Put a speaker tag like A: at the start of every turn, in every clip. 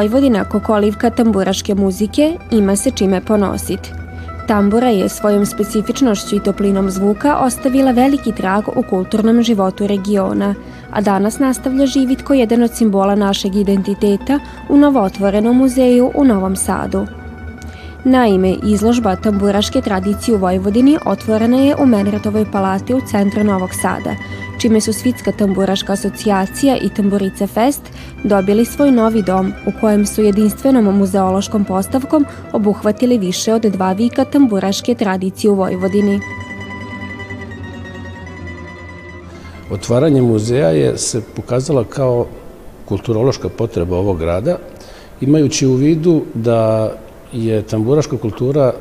A: Vojvodina kokolivka tamburaške muzike ima se čime ponositi. Tambura je svojom specifičnošću i toplinom zvuka ostavila veliki trag u kulturnom životu regiona, a danas nastavlja živit ko jedan od simbola našeg identiteta u novootvorenom muzeju u Novom Sadu. Naime, izložba tamburaške tradicije u Vojvodini otvorena je u Menratovoj palati u centru Novog Sada, čime su Svitska tamburaška asocijacija i Tamburice Fest dobili svoj novi dom u kojem su jedinstvenom muzeološkom postavkom obuhvatili više od dva vika tamburaške tradicije u Vojvodini.
B: Otvaranje muzeja je se pokazala kao kulturološka potreba ovog grada, imajući u vidu da je tamburaška kultura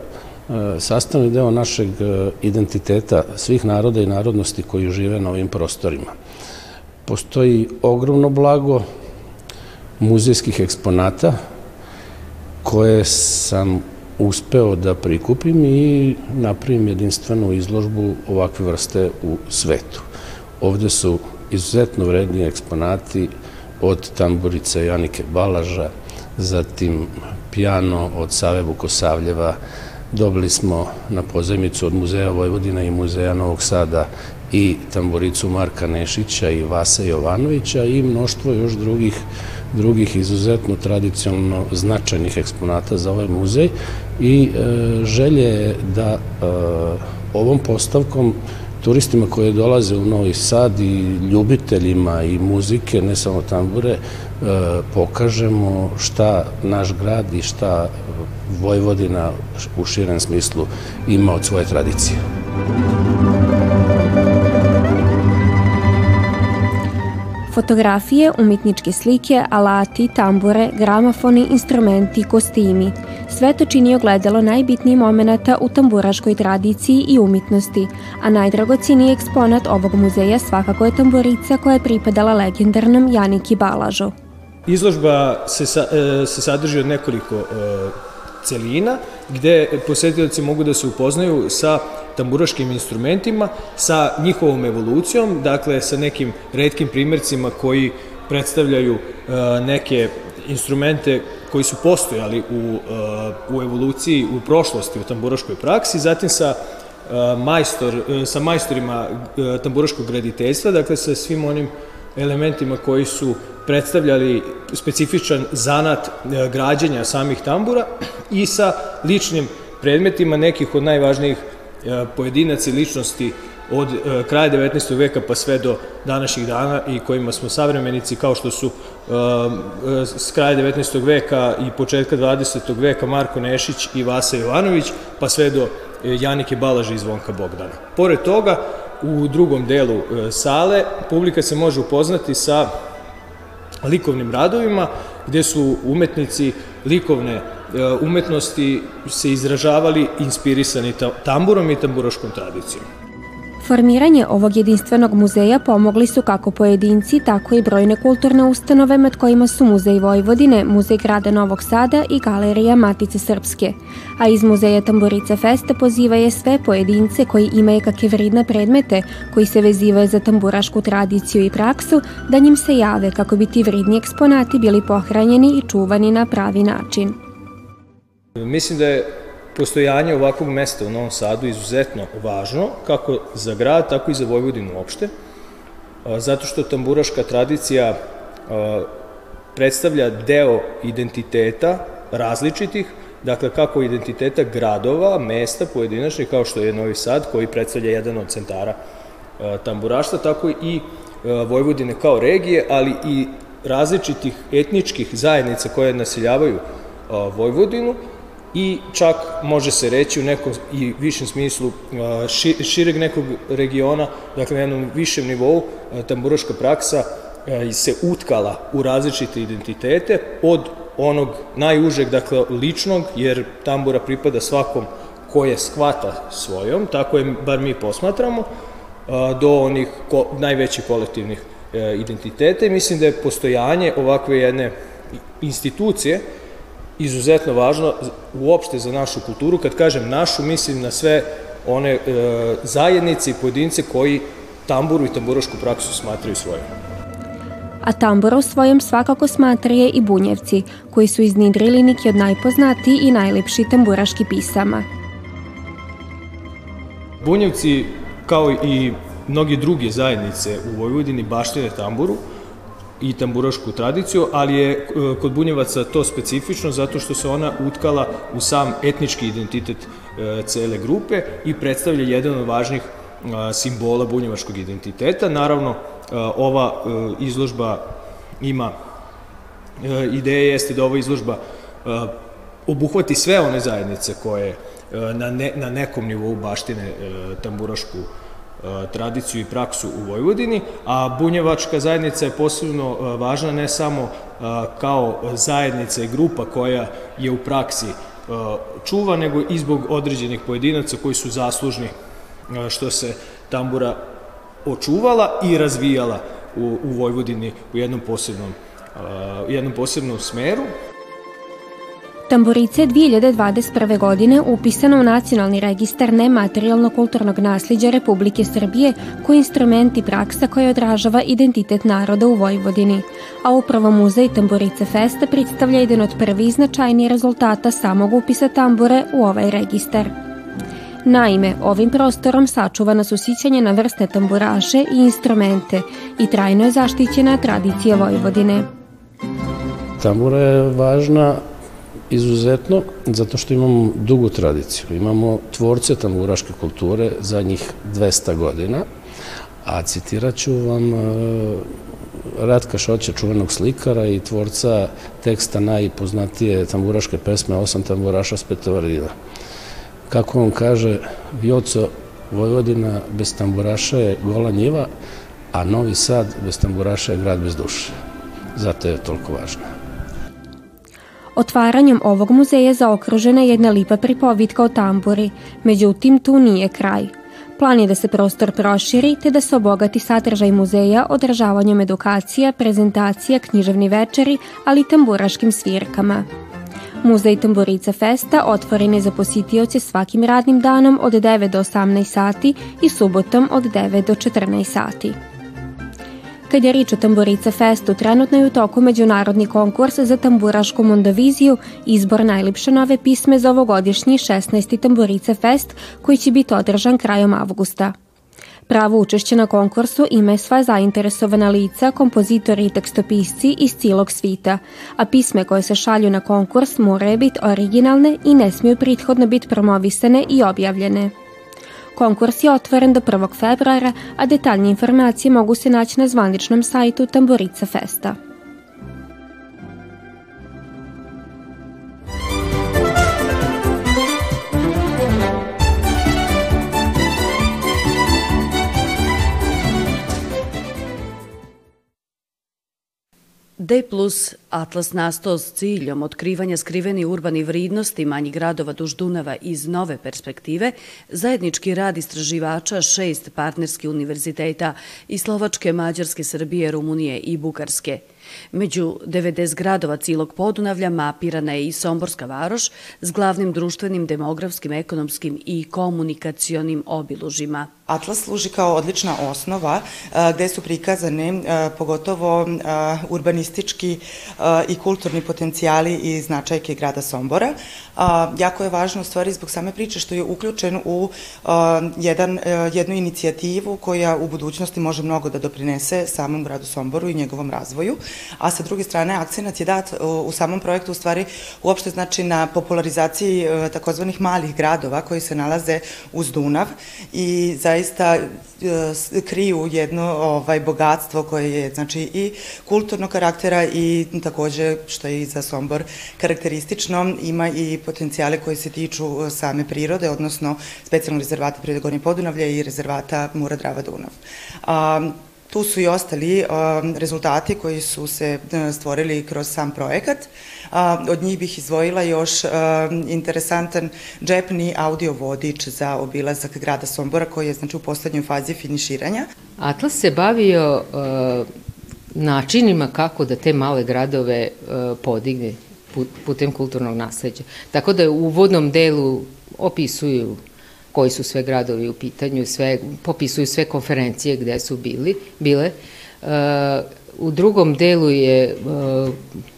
B: sastavni deo našeg e, identiteta svih naroda i narodnosti koji žive na ovim prostorima. Postoji ogromno blago muzejskih eksponata koje sam uspeo da prikupim i napravim jedinstvenu izložbu ovakve vrste u svetu. Ovde su izuzetno vredni eksponati od tamburice Janike Balaža, zatim pijano od Save Vukosavljeva, dobili smo na pozajmicu od Muzeja Vojvodina i Muzeja Novog Sada i tamburicu Marka Nešića i Vasa Jovanovića i mnoštvo još drugih drugih izuzetno tradicionalno značajnih eksponata za ovaj muzej. I e, želje je da e, ovom postavkom turistima koji dolaze u Novi Sad i ljubiteljima i muzike, ne samo tambure, e, pokažemo šta naš grad i šta Vojvodina u širem smislu ima od svoje tradicije.
A: Fotografije, umetničke slike, alati, tambure, gramofoni, instrumenti, kostimi. Sve to čini ogledalo najbitnijih momenta u tamburaškoj tradiciji i umetnosti, a najdragociniji eksponat ovog muzeja svakako je tamburica koja je pripadala legendarnom Janiki Balažu.
C: Izložba se, sa, e, se sadrži od nekoliko e, celina, gde posetioci mogu da se upoznaju sa tamburaškim instrumentima, sa njihovom evolucijom, dakle sa nekim redkim primjercima koji predstavljaju e, neke instrumente koji su postojali u, e, u evoluciji, u prošlosti, u tamburaškoj praksi, zatim sa e, majstor, sa majstorima tamburaškog graditeljstva, dakle sa svim onim elementima koji su predstavljali specifičan zanat građenja samih tambura i sa ličnim predmetima nekih od najvažnijih E, pojedinac i ličnosti od e, kraja 19. veka pa sve do današnjih dana i kojima smo savremenici kao što su e, s kraja 19. veka i početka 20. veka Marko Nešić i Vasa Jovanović pa sve do Janike Balaže i Zvonka Bogdana. Pored toga, u drugom delu sale publika se može upoznati sa likovnim radovima gde su umetnici likovne E, umetnosti se izražavali inspirisani tamburom i tamburaškom tradicijom.
A: Formiranje ovog jedinstvenog muzeja pomogli su kako pojedinci, tako i brojne kulturne ustanove med kojima su Muzej Vojvodine, Muzej grada Novog Sada i Galerija Matice Srpske. A iz Muzeja Tamburice Festa poziva je sve pojedince koji imaju kakve vridne predmete koji se vezivaju za tamburašku tradiciju i praksu da njim se jave kako bi ti vridni eksponati bili pohranjeni i čuvani na pravi način.
C: Mislim da je postojanje ovakvog mesta u Novom Sadu izuzetno važno, kako za grad, tako i za Vojvodinu uopšte, zato što tamburaška tradicija predstavlja deo identiteta različitih, dakle kako identiteta gradova, mesta pojedinačnih, kao što je Novi Sad, koji predstavlja jedan od centara tamburaštva, tako i Vojvodine kao regije, ali i različitih etničkih zajednica koje naseljavaju Vojvodinu, i čak može se reći u nekom i višem smislu šireg nekog regiona, dakle na jednom višem nivou, tamburaška praksa se utkala u različite identitete od onog najužeg, dakle ličnog, jer tambura pripada svakom ko je shvata svojom, tako je bar mi posmatramo, do onih najvećih kolektivnih e, identiteta i mislim da je postojanje ovakve jedne institucije izuzetno važno uopšte za našu kulturu. Kad kažem našu, mislim na sve one e, zajednice i pojedince koji tamburu i tamburašku praksu smatraju svojom.
A: a tambura u svojom svakako smatraje i bunjevci, koji su iznidrili neki od najpoznatiji i najlepši tamburaški pisama.
C: Bunjevci, kao i mnogi druge zajednice u Vojvodini, baštine tamburu, i tamburašku tradiciju, ali je e, kod bunjevaca to specifično zato što se ona utkala u sam etnički identitet e, cele grupe i predstavlja jedan od važnih e, simbola bunjevačkog identiteta. Naravno, ova izložba ima, ideja jeste da ova izložba obuhvati sve one zajednice koje na, ne, na nekom nivou baštine tamburašku tradiciju i praksu u Vojvodini, a bunjevačka zajednica je posebno e, važna ne samo e, kao zajednica i grupa koja je u praksi čuva, nego i zbog određenih pojedinaca koji su zaslužni što se tambura očuvala i razvijala u, u Vojvodini u jednom posebnom, u jednom posebnom smeru.
A: Tamburice 2021. godine upisano u Nacionalni registar nematerijalno kulturnog nasljeđa Republike Srbije koji instrument i praksa koja odražava identitet naroda u Vojvodini, a upravo Muzej Tamburice Festa predstavlja jedan od prvi značajniji rezultata samog upisa tambure u ovaj registar. Naime, ovim prostorom sačuvana su sićanje na vrste tamburaše i instrumente i trajno je zaštićena tradicija Vojvodine.
B: Tambura je važna Izuzetno, zato što imamo dugu tradiciju. Imamo tvorce tamburaške kulture za njih 200 godina, a citirat ću vam e, Ratka Šoća, čuvenog slikara i tvorca teksta najpoznatije tamburaške pesme Osam tamburaša s Petovardina. Kako on kaže, Vjoco Vojvodina bez tamburaša je gola njiva, a Novi Sad bez tamburaša je grad bez duše. Zato je toliko važno.
A: Otvaranjem ovog muzeja zaokružena je jedna lipa pripovitka o tamburi, međutim tu nije kraj. Plan je da se prostor proširi te da se obogati sadržaj muzeja odražavanjem edukacija, prezentacija, književni večeri, ali i tamburaškim svirkama. Muzej Tamburica Festa otvoren je za posjetioce svakim radnim danom od 9 do 18 sati i subotom od 9 do 14 sati. Kad je rič o Tamburica Festu, trenutno je u toku međunarodni konkurs za tamburašku mondoviziju izbor najljepše nove pisme za ovogodišnji 16. Tamburica Fest koji će biti održan krajom avgusta. Pravo učešće na konkursu ima sva zainteresovana lica, kompozitori i tekstopisci iz cijelog svita, a pisme koje se šalju na konkurs moraju biti originalne i ne smiju prethodno biti promovisane i objavljene. Konkurs je otvoren do 1. februara, a detaljnije informacije mogu se naći na zvaničnom sajtu Tamburica Festa.
D: D plus Atlas nastao s ciljom otkrivanja skriveni urbani vridnosti manjih gradova duž Dunava iz nove perspektive, zajednički rad istraživača šest partnerskih univerziteta iz Slovačke, Mađarske, Srbije, Rumunije i Bugarske – Među 90 gradova cilog Podunavlja mapirana je i Somborska varoš s glavnim društvenim, demografskim, ekonomskim i komunikacionim obilužima.
E: Atlas služi kao odlična osnova gde su prikazane pogotovo urbanistički i kulturni potencijali i značajke grada Sombora. Jako je važno u stvari zbog same priče što je uključen u jedan, jednu inicijativu koja u budućnosti može mnogo da doprinese samom gradu Somboru i njegovom razvoju a sa druge strane akcenat je dat u samom projektu u stvari uopšte znači na popularizaciji e, takozvanih malih gradova koji se nalaze uz Dunav i zaista e, kriju jedno ovaj bogatstvo koje je znači i kulturnog karaktera i takođe što je i za Sombor karakteristično ima i potencijale koji se tiču e, same prirode odnosno specijalnog rezervata prirode Gornje Podunavlja i rezervata Mura Drava Dunav. A, Tu su i ostali rezultati koji su se uh, stvorili kroz sam projekat. Od njih bih izvojila još um, interesantan džepni audio vodič za obilazak grada Sombora koji je znači u poslednjoj fazi finiširanja.
F: Atlas se bavio uh, načinima kako da te male gradove podigne putem kulturnog nasleđa. Tako da u uvodnom delu opisuju koji su sve gradovi u pitanju, sve, popisuju sve konferencije gde su bili, bile. E, U drugom delu je uh,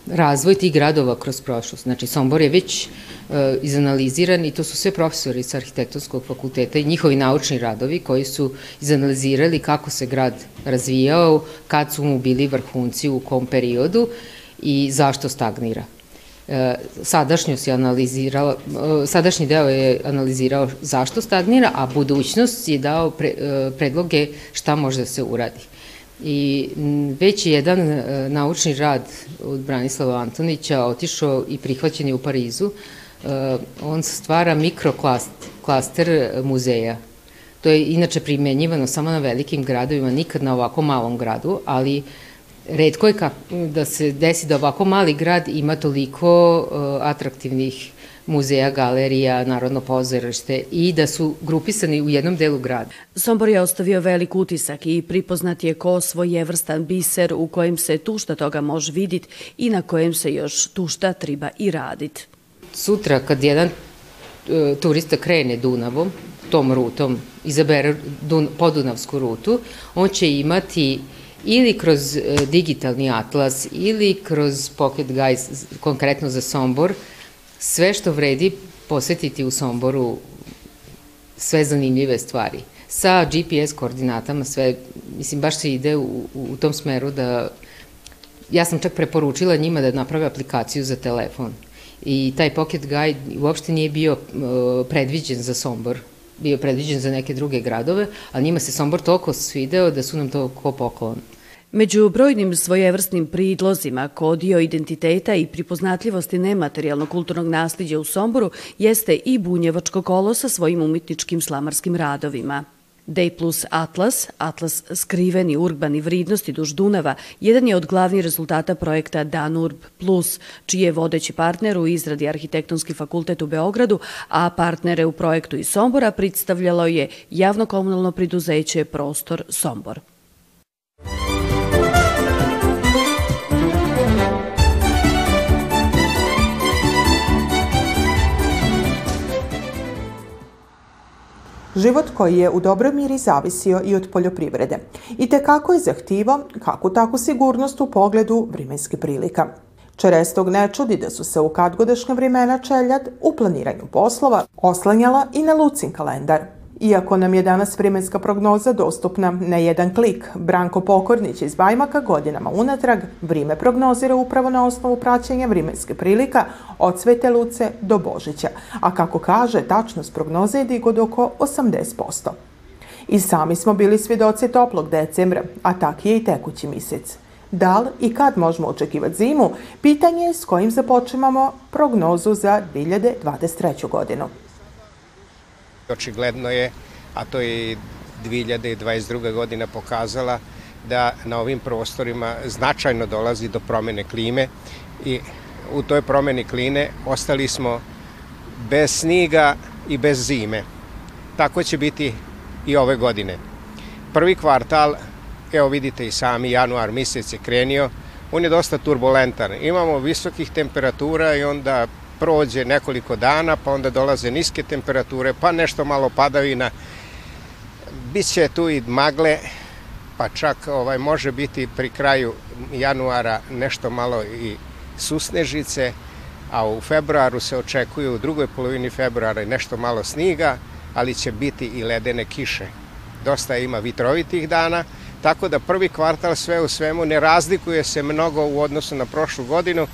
F: razvoj tih gradova kroz prošlost. Znači, Sombor je već uh, izanaliziran i to su sve profesori sa arhitektonskog fakulteta i njihovi naučni radovi koji su izanalizirali kako se grad razvijao, kad su mu bili vrhunci u kom periodu i zašto stagnira. E, sadašnjost je analizirala, e, sadašnji deo je analizirao zašto stagnira, a budućnost je dao pre, e, predloge šta može da se uradi. I već je jedan naučni rad od Branislava Antonića otišao i prihvaćen je u Parizu. On stvara mikroklaster muzeja. To je inače primenjivano samo na velikim gradovima, nikad na ovako malom gradu, ali uh, redko je kak, da se desi da ovako mali grad ima toliko uh, atraktivnih muzeja, galerija, narodno pozorište i da su grupisani u jednom delu grada.
D: Sombor je ostavio velik utisak i pripoznat je ko svojevrstan biser u kojem se tušta toga može vidjeti i na kojem se još tušta triba i radit.
F: Sutra kad jedan uh, turista krene Dunavom, tom rutom, izabere Dun, podunavsku rutu, on će imati uh, ili kroz e, digitalni atlas ili kroz Pocket Guide, konkretno za Sombor, sve što vredi posetiti u Somboru sve zanimljive stvari. Sa GPS koordinatama sve, mislim, baš se ide u, u tom smeru da, ja sam čak preporučila njima da naprave aplikaciju za telefon. I taj Pocket Guide uopšte nije bio uh, predviđen za Sombor, bio predviđen za neke druge gradove, a njima se Sombor toliko svideo da su nam to ko poklon.
D: Među brojnim svojevrsnim pridlozima kodio identiteta i pripoznatljivosti nematerijalnog kulturnog nasljeđa u Somboru jeste i Bunjevačko kolo sa svojim umetničkim slamarskim radovima. Day plus Atlas, Atlas skriveni urbani vridnosti duž Dunava, jedan je od glavnih rezultata projekta Danurb Plus, čiji je vodeći partner u izradi Arhitektonski fakultet u Beogradu, a partnere u projektu iz Sombora predstavljalo je javno-komunalno priduzeće Prostor Sombor.
G: Život koji je u dobroj miri zavisio i od poljoprivrede. I te kako je zahtivo, kako takvu sigurnost u pogledu vrimenske prilika. Čerestog ne čudi da su se u kadgodašnja vremena čeljad u planiranju poslova oslanjala i na Lucin kalendar – Iako nam je danas vremenska prognoza dostupna na jedan klik, Branko Pokornić iz Bajmaka godinama unatrag vrime prognozira upravo na osnovu praćenja vremenske prilika od Svete Luce do Božića, a kako kaže, tačnost prognoze je digod oko 80%. I sami smo bili svjedoci toplog decembra, a tak je i tekući mjesec. Da li i kad možemo očekivati zimu, pitanje je s kojim započemamo prognozu za 2023. godinu.
H: Očigledno je, a to je 2022. godina pokazala, da na ovim prostorima značajno dolazi do promene klime i u toj promeni klime ostali smo bez sniga i bez zime. Tako će biti i ove godine. Prvi kvartal, evo vidite i sami, januar mjesec je krenio, on je dosta turbulentan. Imamo visokih temperatura i onda prođe nekoliko dana, pa onda dolaze niske temperature, pa nešto malo padavina. Biće tu i magle, pa čak ovaj može biti pri kraju januara nešto malo i susnežice, a u februaru se očekuju u drugoj polovini februara nešto malo sniga, ali će biti i ledene kiše. Dosta ima vitrovitih dana, tako da prvi kvartal sve u svemu ne razlikuje se mnogo u odnosu na prošlu godinu,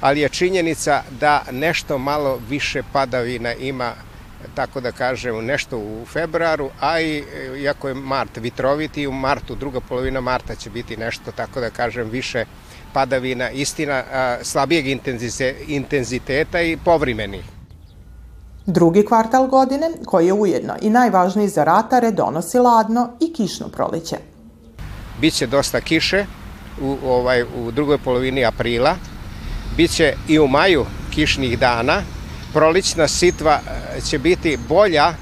H: ali je činjenica da nešto malo više padavina ima tako da kažem, nešto u februaru, a i iako je mart vitroviti, u martu, druga polovina marta će biti nešto, tako da kažem, više padavina, istina, slabijeg intenziteta i povremeni.
G: Drugi kvartal godine, koji je ujedno i najvažniji za ratare, donosi ladno i kišno proliće.
H: Biće dosta kiše u, ovaj, u drugoj polovini aprila, Biće i u maju kišnih dana. Prolična sitva e, će biti bolja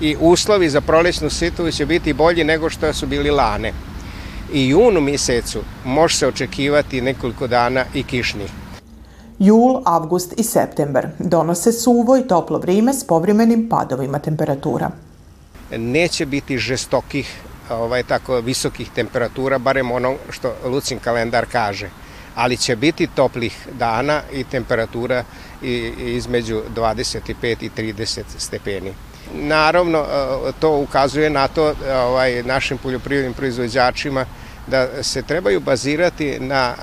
H: i uslovi za prolećnu sitvu će biti bolji nego što su bili lane. I junu mjesecu može se očekivati nekoliko dana i kišni.
G: Jul, avgust i september donose suvo i toplo vrijeme s povremenim padovima temperatura.
H: Neće biti žestokih ovaj, tako visokih temperatura, barem ono što Lucin kalendar kaže. Ali će biti toplih dana i temperatura između 25 i 30 stepeni. Naravno, e, to ukazuje na to ovaj, našim poljoprivrednim proizvođačima da se trebaju bazirati na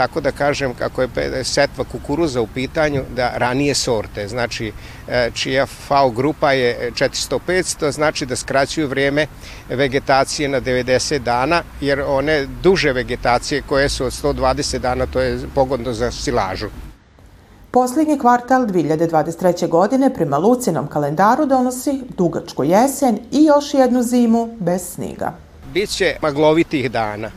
H: tako da kažem, kako je setva kukuruza u pitanju, da ranije sorte, znači e, čija FAO grupa je 400-500, znači da skraćuju vrijeme vegetacije na 90 dana, jer one duže vegetacije koje su od 120 dana, to je pogodno za silažu.
G: Posljednji kvartal 2023. godine prema Lucinom kalendaru donosi dugačku jesen i još jednu zimu bez sniga.
H: Biće maglovitih dana,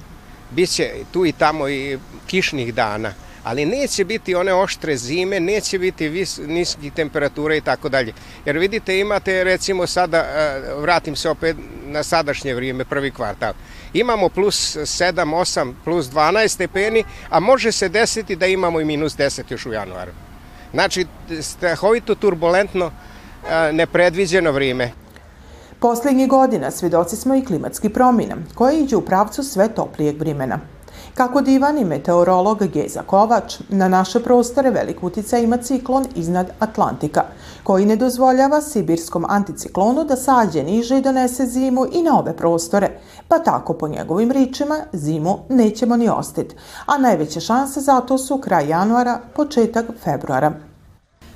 H: biće tu i tamo i kišnih dana, ali neće biti one oštre zime, neće biti vis, niskih temperatura i tako dalje. Jer vidite, imate recimo sada, e, vratim se opet na sadašnje vrijeme, prvi kvartal, imamo plus 7, 8, plus 12 stepeni, a može se desiti da imamo i minus 10 još u januaru. Znači, strahovito turbulentno, e, nepredviđeno vrijeme.
G: Poslednjih godina svjedoci smo i klimatski promjena, koje iđu u pravcu sve toplijeg vrimena. Kako divani meteorolog Geza Kovač, na naše prostore velik utica ima ciklon iznad Atlantika, koji ne dozvoljava sibirskom anticiklonu da sađe niže i donese zimu i na ove prostore, pa tako po njegovim ričima zimu nećemo ni ostiti, a najveće šanse za to su kraj januara, početak februara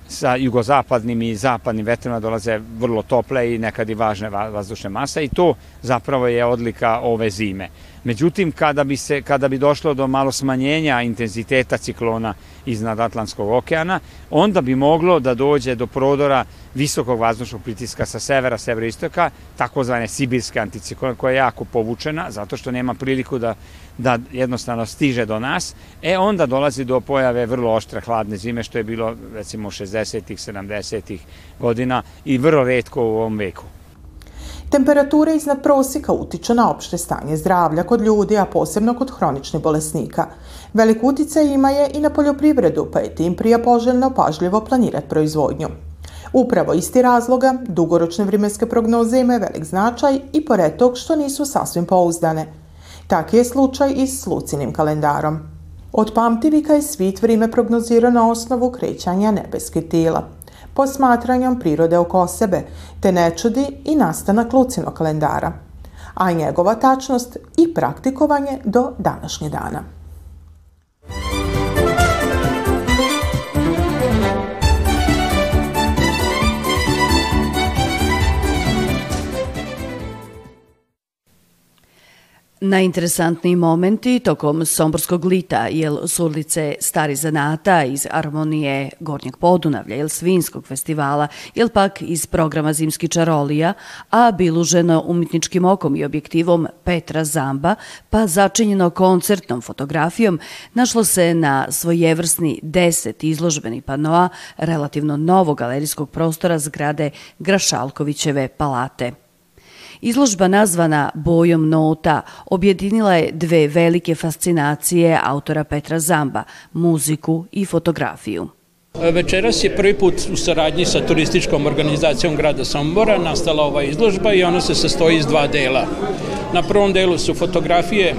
I: sa jugozapadnim i zapadnim vetrima dolaze vrlo tople i nekad i važne vazdušne mase i to zapravo je odlika ove zime. Međutim, kada bi, se, kada bi došlo do malo smanjenja intenziteta ciklona iznad Atlantskog okeana, onda bi moglo da dođe do prodora visokog vazdušnog pritiska sa severa, severoistoka, takozvane sibirske anticiklone, koja je jako povučena, zato što nema priliku da, da jednostavno stiže do nas, e onda dolazi do pojave vrlo oštre hladne zime, što je bilo recimo 60-ih, 70-ih godina i vrlo redko u ovom veku.
G: Temperatura iznad prosjeka utiče na opšte stanje zdravlja kod ljudi, a posebno kod hroničnih bolesnika. Velik uticaj ima je i na poljoprivredu, pa je tim prije poželjno pažljivo planirati proizvodnju. Upravo isti razloga, dugoročne vremenske prognoze imaju velik značaj i pored tog što nisu sasvim pouzdane. Tak je slučaj i s Lucinim kalendarom. Od pamtivika je svit vrijeme prognozirao na osnovu krećanja nebeskih tijela – posmatranjem prirode oko sebe, te ne čudi i nastanak Lucinog kalendara, a njegova tačnost i praktikovanje do današnje dana.
D: Najinteresantniji momenti tokom Somborskog lita, jel s ulice Stari Zanata iz Armonije Gornjeg Podunavlja, jel Svinskog festivala, jel pak iz programa Zimski čarolija, a biluženo umjetničkim okom i objektivom Petra Zamba, pa začinjeno koncertnom fotografijom, našlo se na svojevrsni deset izložbeni panoa relativno novog galerijskog prostora zgrade Grašalkovićeve palate. Izložba nazvana Bojom nota objedinila je dve velike fascinacije autora Petra Zamba, muziku i fotografiju.
J: Večeras je prvi put u saradnji sa turističkom organizacijom grada Sombora nastala ova izložba i ona se sastoji iz dva dela. Na prvom delu su fotografije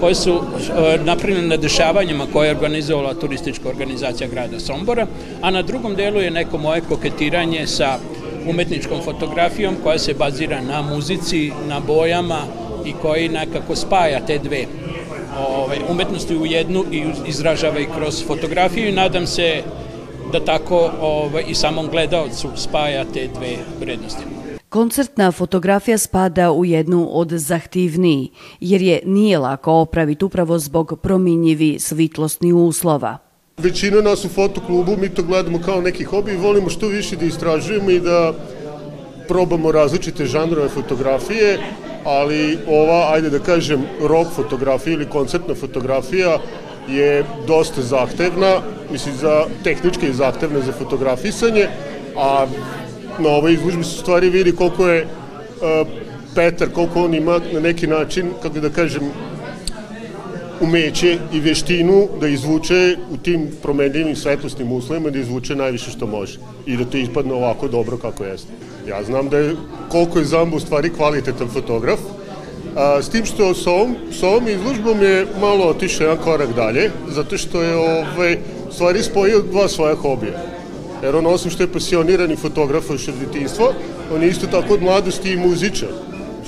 J: koje su e, napravljene na dešavanjima koje je organizovala turistička organizacija grada Sombora, a na drugom delu je neko moje koketiranje sa umetničkom fotografijom koja se bazira na muzici, na bojama i koji nekako spaja te dve ovaj, umetnosti u jednu i izražava i kroz fotografiju i nadam se da tako ovaj, i samom gledalcu spaja te dve vrednosti.
D: Koncertna fotografija spada u jednu od zahtivniji, jer je nije lako opraviti upravo zbog prominjivi svitlostni uslova.
K: Većina nas u fotoklubu, mi to gledamo kao neki hobi i volimo što više da istražujemo i da probamo različite žanrove fotografije, ali ova, ajde da kažem, rock fotografija ili koncertna fotografija je dosta zahtevna, mislim, za, tehnički je zahtevna za fotografisanje, a na ovoj izložbi se stvari vidi koliko je uh, Petar, koliko on ima na neki način, kako da kažem, umeće i veštinu da izvuče u tim promenljivim svetlosnim uslovima da izvuče najviše što može i da to ispadne ovako dobro kako jeste. Ja znam da je koliko je Zambo u stvari kvalitetan fotograf, A, s tim što s ovom, s ovom izložbom je malo otišao jedan korak dalje, zato što je ovaj, stvari spojio dva svoja hobija. Jer on osim što je pasionirani fotograf od detinstva, on je isto tako od mladosti i muzičar.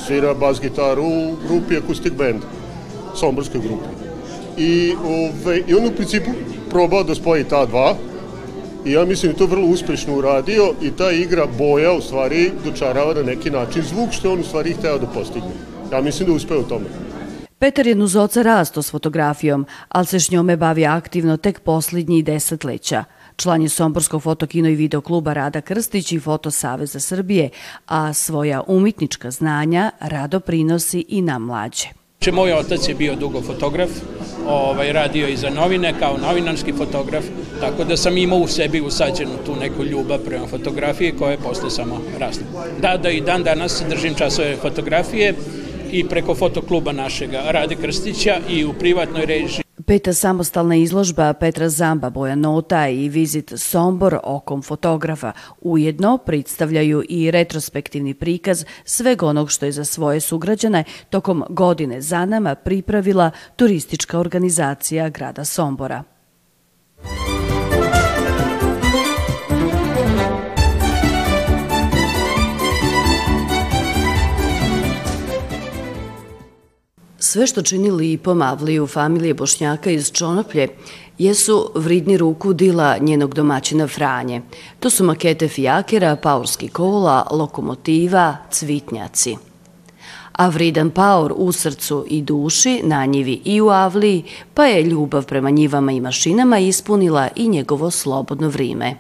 K: Svira bas gitaru u grupi Acoustic Band, somborskoj grupi. I, ovaj, I on u principu probao da spoji ta dva, i ja mislim da to vrlo uspešno uradio i ta igra boja u stvari dočarava na neki način zvuk što on u stvari hteo da postigne. Ja mislim da uspeo u tome.
D: Petar je nuzoca rasto s fotografijom, ali se s njome bavi aktivno tek posljednjih desetleća. Član je Somborskog fotokino i videokluba Rada Krstić i Foto Saveza Srbije, a svoja umitnička znanja rado prinosi i na mlađe.
J: Moj otac je bio dugo fotograf, ovaj, radio i za novine kao novinarski fotograf, tako da sam imao u sebi usađenu tu neku ljubav prema fotografiji koja je posle samo rasla. Da, da i dan danas držim časove fotografije i preko fotokluba našega Rade Krstića i u privatnoj režiji
D: Peta samostalna izložba Petra Zamba, Boja Nota i vizit Sombor okom fotografa ujedno predstavljaju i retrospektivni prikaz sveg onog što je za svoje sugrađane tokom godine za nama pripravila turistička organizacija grada Sombora. Sve što čini lipom Avliju familije Bošnjaka iz Čonoplje jesu vridni ruku dila njenog domaćina Franje. To su makete fijakera, paurski kola, lokomotiva, cvitnjaci. A vridan paur u srcu i duši, na njivi i u Avliji, pa je ljubav prema njivama i mašinama ispunila i njegovo slobodno vrime.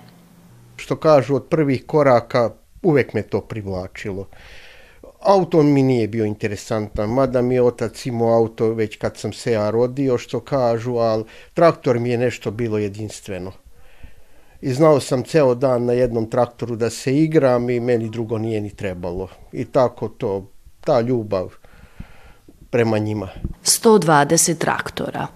L: Što kažu od prvih koraka, uvek me to privlačilo. Auto mi nije bio interesantan, mada mi je otac imao auto već kad sam se ja rodio, što kažu, ali traktor mi je nešto bilo jedinstveno. I znao sam ceo dan na jednom traktoru da se igram i meni drugo nije ni trebalo. I tako to, ta ljubav prema njima.
D: 120 traktora,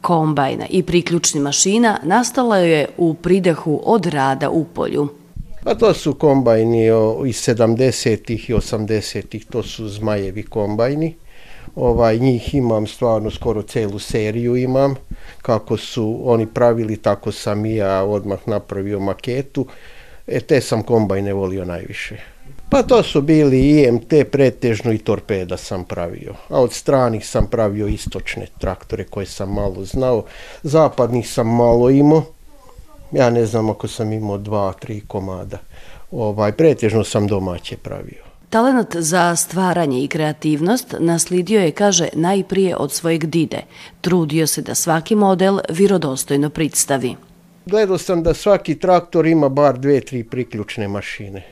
D: kombajna i priključni mašina nastala je u pridehu od rada u polju.
L: Pa to su kombajni iz 70-ih i 80-ih, to su zmajevi kombajni. Ovaj, njih imam stvarno skoro celu seriju imam. Kako su oni pravili, tako sam i ja odmah napravio maketu. E, te sam kombajne volio najviše. Pa to su bili IMT pretežno i torpeda sam pravio. A od stranih sam pravio istočne traktore koje sam malo znao. Zapadnih sam malo imao ja ne znam ako sam imao dva, tri komada. Ovaj, pretežno sam domaće pravio.
D: Talenat za stvaranje i kreativnost naslidio je, kaže, najprije od svojeg dide. Trudio se da svaki model virodostojno predstavi.
L: Gledao sam da svaki traktor ima bar dve, tri priključne mašine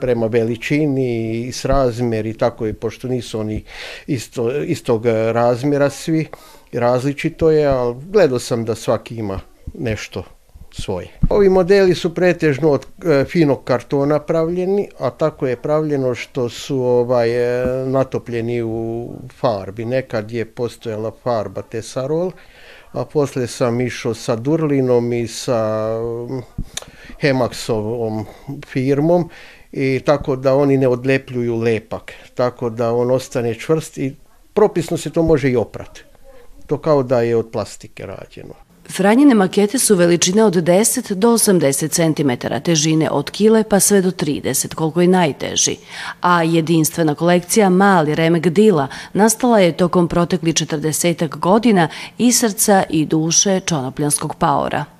L: prema veličini i s razmjer i tako je, pošto nisu oni isto, istog razmjera svi, različito je, ali gledao sam da svaki ima nešto svoje. Ovi modeli su pretežno od e, finog kartona pravljeni, a tako je pravljeno što su ovaj e, natopljeni u farbi. Nekad je postojala farba Tesarol, a posle sam išao sa Durlinom i sa mm, Hemaxovom firmom i tako da oni ne odlepljuju lepak, tako da on ostane čvrst i propisno se to može i oprati. To kao da je od plastike rađeno.
D: Franjine makete su veličine od 10 do 80 cm, težine od kile pa sve do 30, koliko je najteži. A jedinstvena kolekcija Mali remek dila nastala je tokom protekli 40 godina i srca i duše čonopljanskog paora.